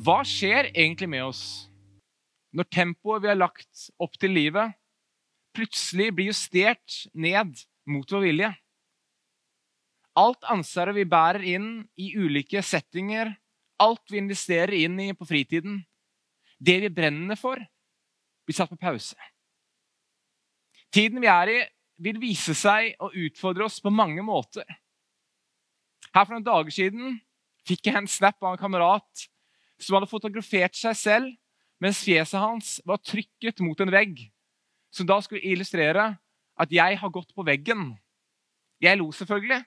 Hva skjer egentlig med oss når tempoet vi har lagt opp til livet, plutselig blir justert ned mot vår vilje? Alt ansvaret vi bærer inn i ulike settinger, alt vi investerer inn i på fritiden, det vi brenner for, blir satt på pause. Tiden vi er i, vil vise seg å utfordre oss på mange måter. Her For noen dager siden fikk jeg en snap av en kamerat som hadde fotografert seg selv mens fjeset hans var trykket mot en vegg, som da skulle illustrere at jeg har gått på veggen. Jeg lo selvfølgelig,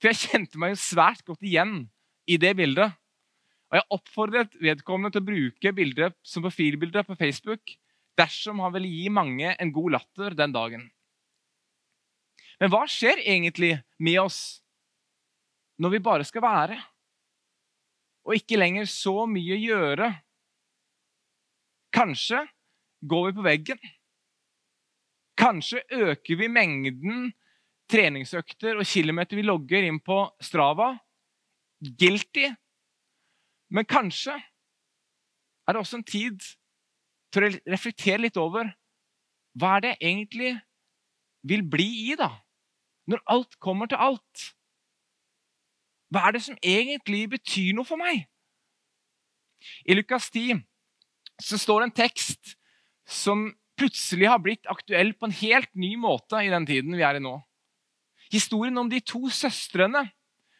for jeg kjente meg jo svært godt igjen i det bildet. Og Jeg oppfordret vedkommende til å bruke bildet som profilbilde på Facebook dersom han ville gi mange en god latter den dagen. Men hva skjer egentlig med oss når vi bare skal være, og ikke lenger så mye å gjøre? Kanskje går vi på veggen. Kanskje øker vi mengden treningsøkter og kilometer vi logger inn på Strava. Guilty. Men kanskje er det også en tid til å reflektere litt over hva er det egentlig vil bli i, da? Når alt kommer til alt. Hva er det som egentlig betyr noe for meg? I Lukas 10 så står det en tekst som plutselig har blitt aktuell på en helt ny måte i den tiden vi er i nå. Historien om de to søstrene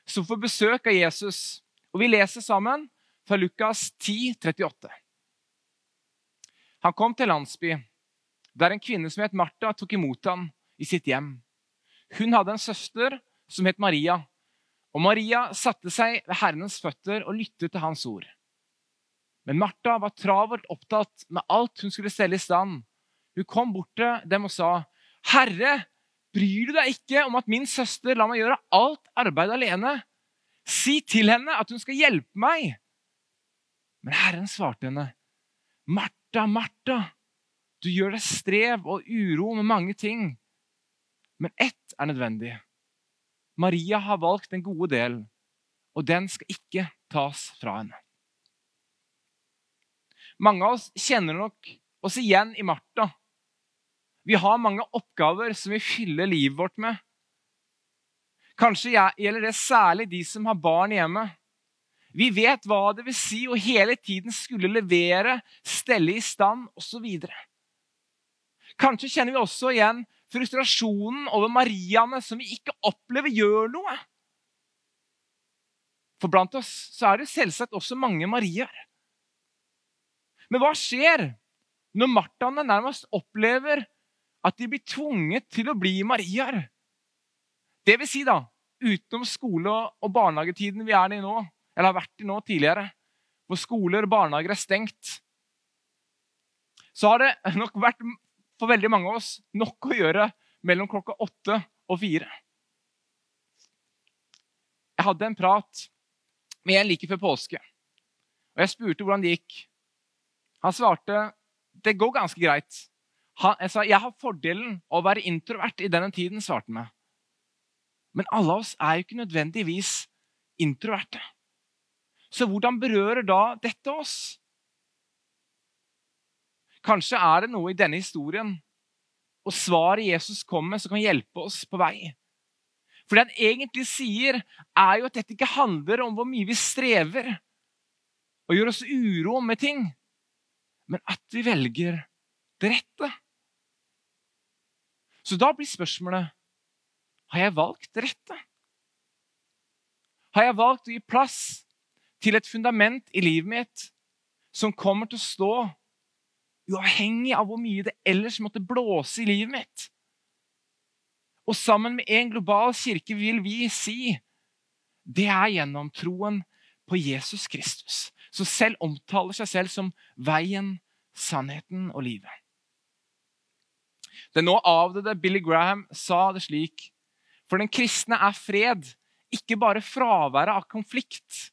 som får besøk av Jesus. Og Vi leser sammen fra Lukas 10, 38. Han kom til landsby, der en kvinne som het Martha, tok imot ham i sitt hjem. Hun hadde en søster som het Maria, og Maria satte seg ved Herrens føtter og lyttet til hans ord. Men Martha var travelt opptatt med alt hun skulle stelle i stand. Hun kom bort til dem og sa, 'Herre, bryr du deg ikke om at min søster lar meg gjøre alt arbeid alene?' 'Si til henne at hun skal hjelpe meg.' Men Herren svarte henne, 'Martha, Martha, du gjør deg strev og uro med mange ting.' Men ett er nødvendig. Maria har valgt den gode delen, og den skal ikke tas fra henne. Mange av oss kjenner nok oss igjen i Martha. Vi har mange oppgaver som vi fyller livet vårt med. Kanskje gjelder det særlig de som har barn hjemme. Vi vet hva det vil si å hele tiden skulle levere, stelle i stand osv. Kanskje kjenner vi også igjen frustrasjonen over Mariaene som vi ikke opplever gjør noe. For blant oss så er det selvsagt også mange Marier. Men hva skjer når Marthaene nærmest opplever at de blir tvunget til å bli Marier? Det vil si, da, utenom skole- og barnehagetiden vi er i nå, eller har vært i nå tidligere, hvor skoler og barnehager er stengt, så har det nok vært for veldig mange av oss nok å gjøre mellom klokka åtte og fire. Jeg hadde en prat med en like før påske, og jeg spurte hvordan det gikk. Han svarte det går ganske greit. Han, jeg sa jeg har fordelen av å være introvert i denne tiden. svarte han meg. Men alle av oss er jo ikke nødvendigvis introverte. Så hvordan berører da dette oss? Kanskje er det noe i denne historien og svaret Jesus kommer med, som kan hjelpe oss på vei. For det han egentlig sier, er jo at dette ikke handler om hvor mye vi strever og gjør oss uro med ting, men at vi velger det rette. Så da blir spørsmålet har jeg valgt det rette. Har jeg valgt å gi plass til et fundament i livet mitt som kommer til å stå uavhengig av hvor mye det ellers måtte blåse i livet mitt. Og sammen med en global kirke vil vi si det er gjennom troen på Jesus Kristus, som selv omtaler seg selv som veien, sannheten og livet. Den nå avdøde Billy Graham sa det slik For den kristne er fred, ikke bare fraværet av konflikt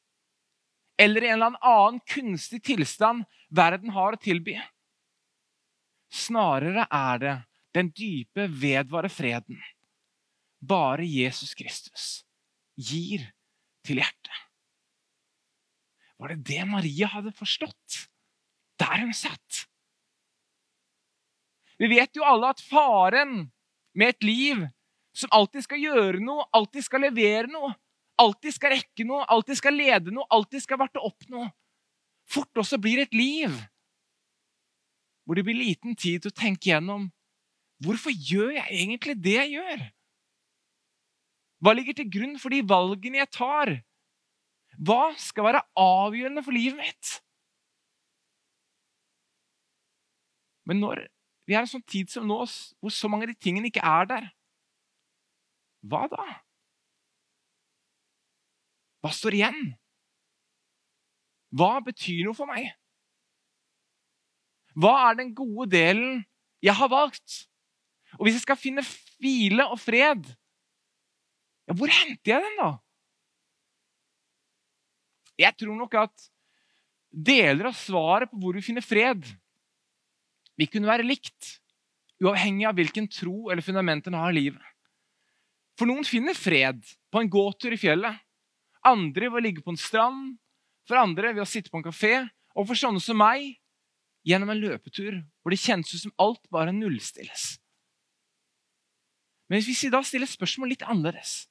eller en eller annen kunstig tilstand verden har å tilby. Snarere er det den dype, vedvare freden bare Jesus Kristus gir til hjertet. var det det Maria hadde forstått der hun satt. Vi vet jo alle at faren med et liv som alltid skal gjøre noe, alltid skal levere noe, alltid skal rekke noe, alltid skal lede noe, alltid skal varte opp noe, fort også blir et liv hvor det blir liten tid til å tenke gjennom hvorfor gjør jeg egentlig det jeg gjør? Hva ligger til grunn for de valgene jeg tar? Hva skal være avgjørende for livet mitt? Men når vi i en sånn tid som nå, hvor så mange av de tingene ikke er der, hva da? Hva står igjen? Hva betyr noe for meg? Hva er den gode delen jeg har valgt? Og hvis jeg skal finne hvile og fred, ja, hvor henter jeg den, da? Jeg tror nok at deler av svaret på hvor vi finner fred, vil kunne være likt, uavhengig av hvilken tro eller fundament en har i livet. For noen finner fred på en gåtur i fjellet. Andre ved å ligge på en strand. For andre ved å sitte på en kafé. Og for sånne som meg gjennom en løpetur hvor det kjennes ut som alt bare nullstilles. Men hvis vi da stiller spørsmål litt annerledes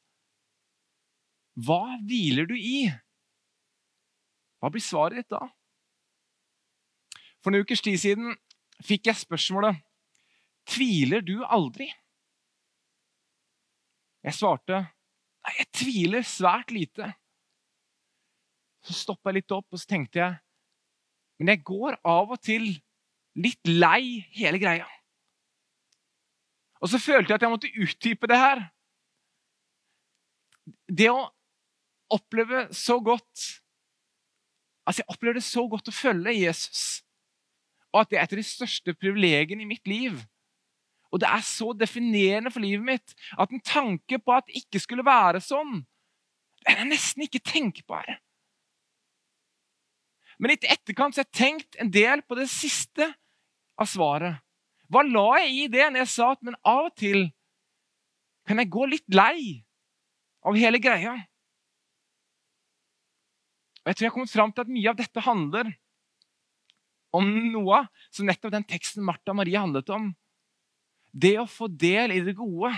Hva hviler du i? Hva blir svaret ditt da? For noen ukers tid siden fikk jeg spørsmålet Tviler du aldri? Jeg svarte nei, jeg tviler svært lite. Så stoppa jeg litt opp og så tenkte jeg, men jeg går av og til litt lei hele greia. Og så følte jeg at jeg måtte utdype det her. Det å oppleve så godt Altså, Jeg opplever det så godt å følge Jesus, og at det er et av de største privilegiene i mitt liv. Og det er så definerende for livet mitt at en tanke på at det ikke skulle være sånn, den er nesten ikke tenkbar. Men i etterkant så har jeg tenkt en del på det siste av svaret. Hva la jeg i det når jeg sa at men av og til kan jeg gå litt lei av hele greia? Og Jeg tror jeg har kommet fram til at mye av dette handler om noe som nettopp den teksten Martha og Marie handlet om. Det å få del i det gode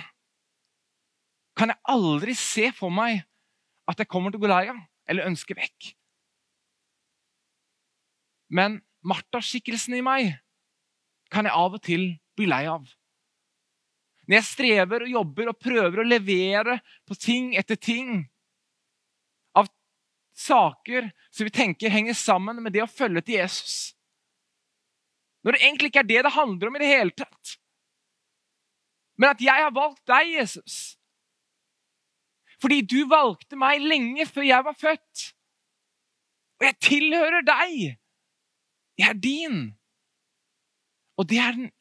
kan jeg aldri se for meg at jeg kommer til å gå lei av eller ønske vekk. Men Martha-skikkelsen i meg kan jeg av og til bli lei av. Når jeg strever og jobber og prøver å levere på ting etter ting av saker som vi tenker henger sammen med det å følge til Jesus. Når det egentlig ikke er det det handler om i det hele tatt. Men at jeg har valgt deg, Jesus. Fordi du valgte meg lenge før jeg var født. Og jeg tilhører deg. Jeg er din. Og det er den,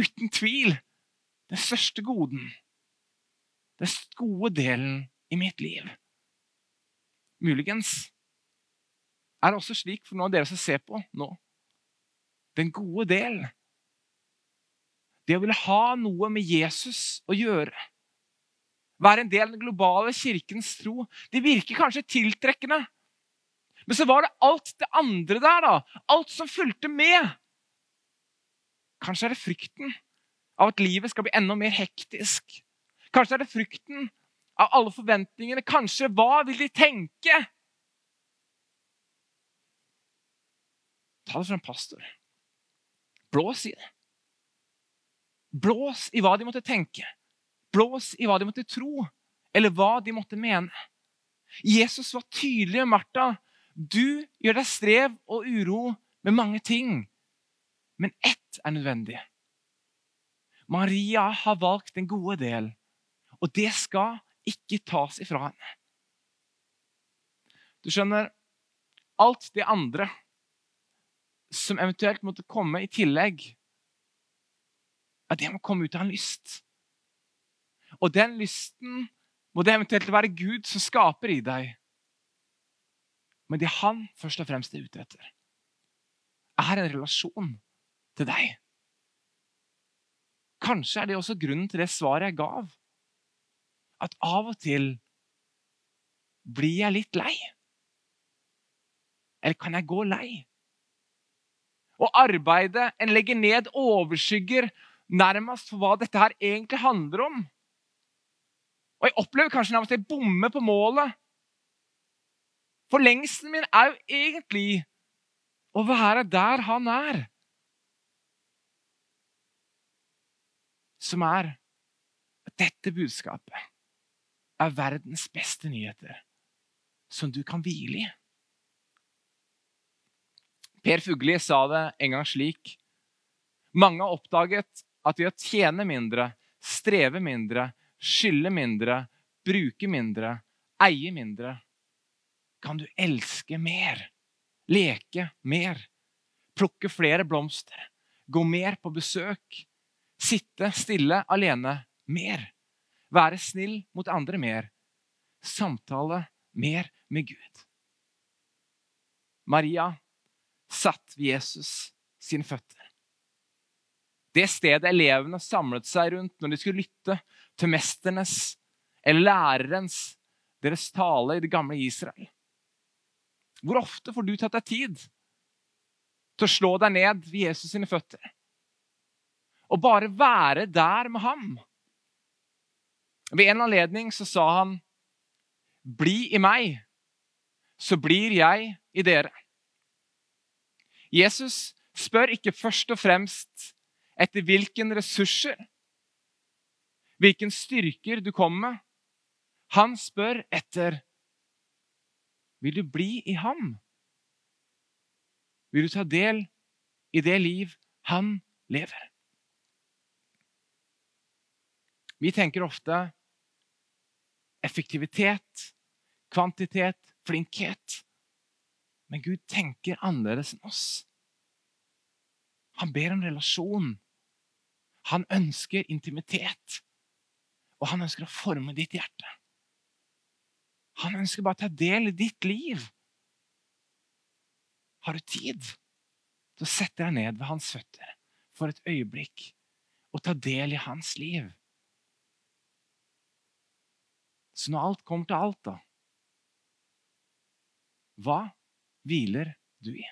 uten tvil den største goden. Den gode delen i mitt liv. Muligens er det også slik for noen av dere som ser på nå. Den gode del det å ville ha noe med Jesus å gjøre. Være en del av den globale kirkens tro. Det virker kanskje tiltrekkende. Men så var det alt det andre der, da. Alt som fulgte med. Kanskje er det frykten av at livet skal bli enda mer hektisk. Kanskje er det frykten av alle forventningene. Kanskje hva vil de tenke? Ta det fra en pastor. Blås i det. Blås i hva de måtte tenke. Blås i hva de måtte tro, eller hva de måtte mene. Jesus var tydelig med Martha. Du gjør deg strev og uro med mange ting, men ett er nødvendig. Maria har valgt den gode del, og det skal ikke tas ifra henne. Du skjønner, alt det andre som eventuelt måtte komme i tillegg, ja, det må komme ut av en lyst. Og den lysten må det eventuelt være Gud som skaper i deg. Men det han først og fremst er ute etter, er en relasjon til deg. Kanskje er det også grunnen til det svaret jeg gav. At av og til blir jeg litt lei. eller kan jeg gå lei? Og arbeidet en legger ned, overskygger nærmest for hva dette her egentlig handler om. Og jeg opplever kanskje nærmest jeg bommer på målet. For lengselen min er jo egentlig å være der han er. Som er at dette budskapet er verdens beste nyheter som du kan hvile i. Per Fugli sa det en gang slik. Mange har oppdaget at ved å tjene mindre, streve mindre, skylde mindre, bruke mindre, eie mindre, kan du elske mer, leke mer, plukke flere blomster, gå mer på besøk, sitte stille alene mer, være snill mot andre mer, samtale mer med Gud. Maria satt ved Jesus sine føtter. Det stedet elevene samlet seg rundt når de skulle lytte til mesternes eller lærerens deres tale i det gamle Israel. Hvor ofte får du tatt deg tid til å slå deg ned ved Jesus sine føtter? Og bare være der med ham? Ved en anledning så sa han, 'Bli i meg, så blir jeg i dere'. Jesus spør ikke først og fremst etter hvilken ressurser, hvilken styrker du kommer med. Han spør etter Vil du bli i ham? Vil du ta del i det liv han lever? Vi tenker ofte effektivitet, kvantitet, flinkhet. Men Gud tenker annerledes enn oss. Han ber om relasjon. Han ønsker intimitet. Og han ønsker å forme ditt hjerte. Han ønsker bare å ta del i ditt liv. Har du tid til å sette deg ned ved hans føtter for et øyeblikk og ta del i hans liv? Så når alt kommer til alt, da Hva hviler du i?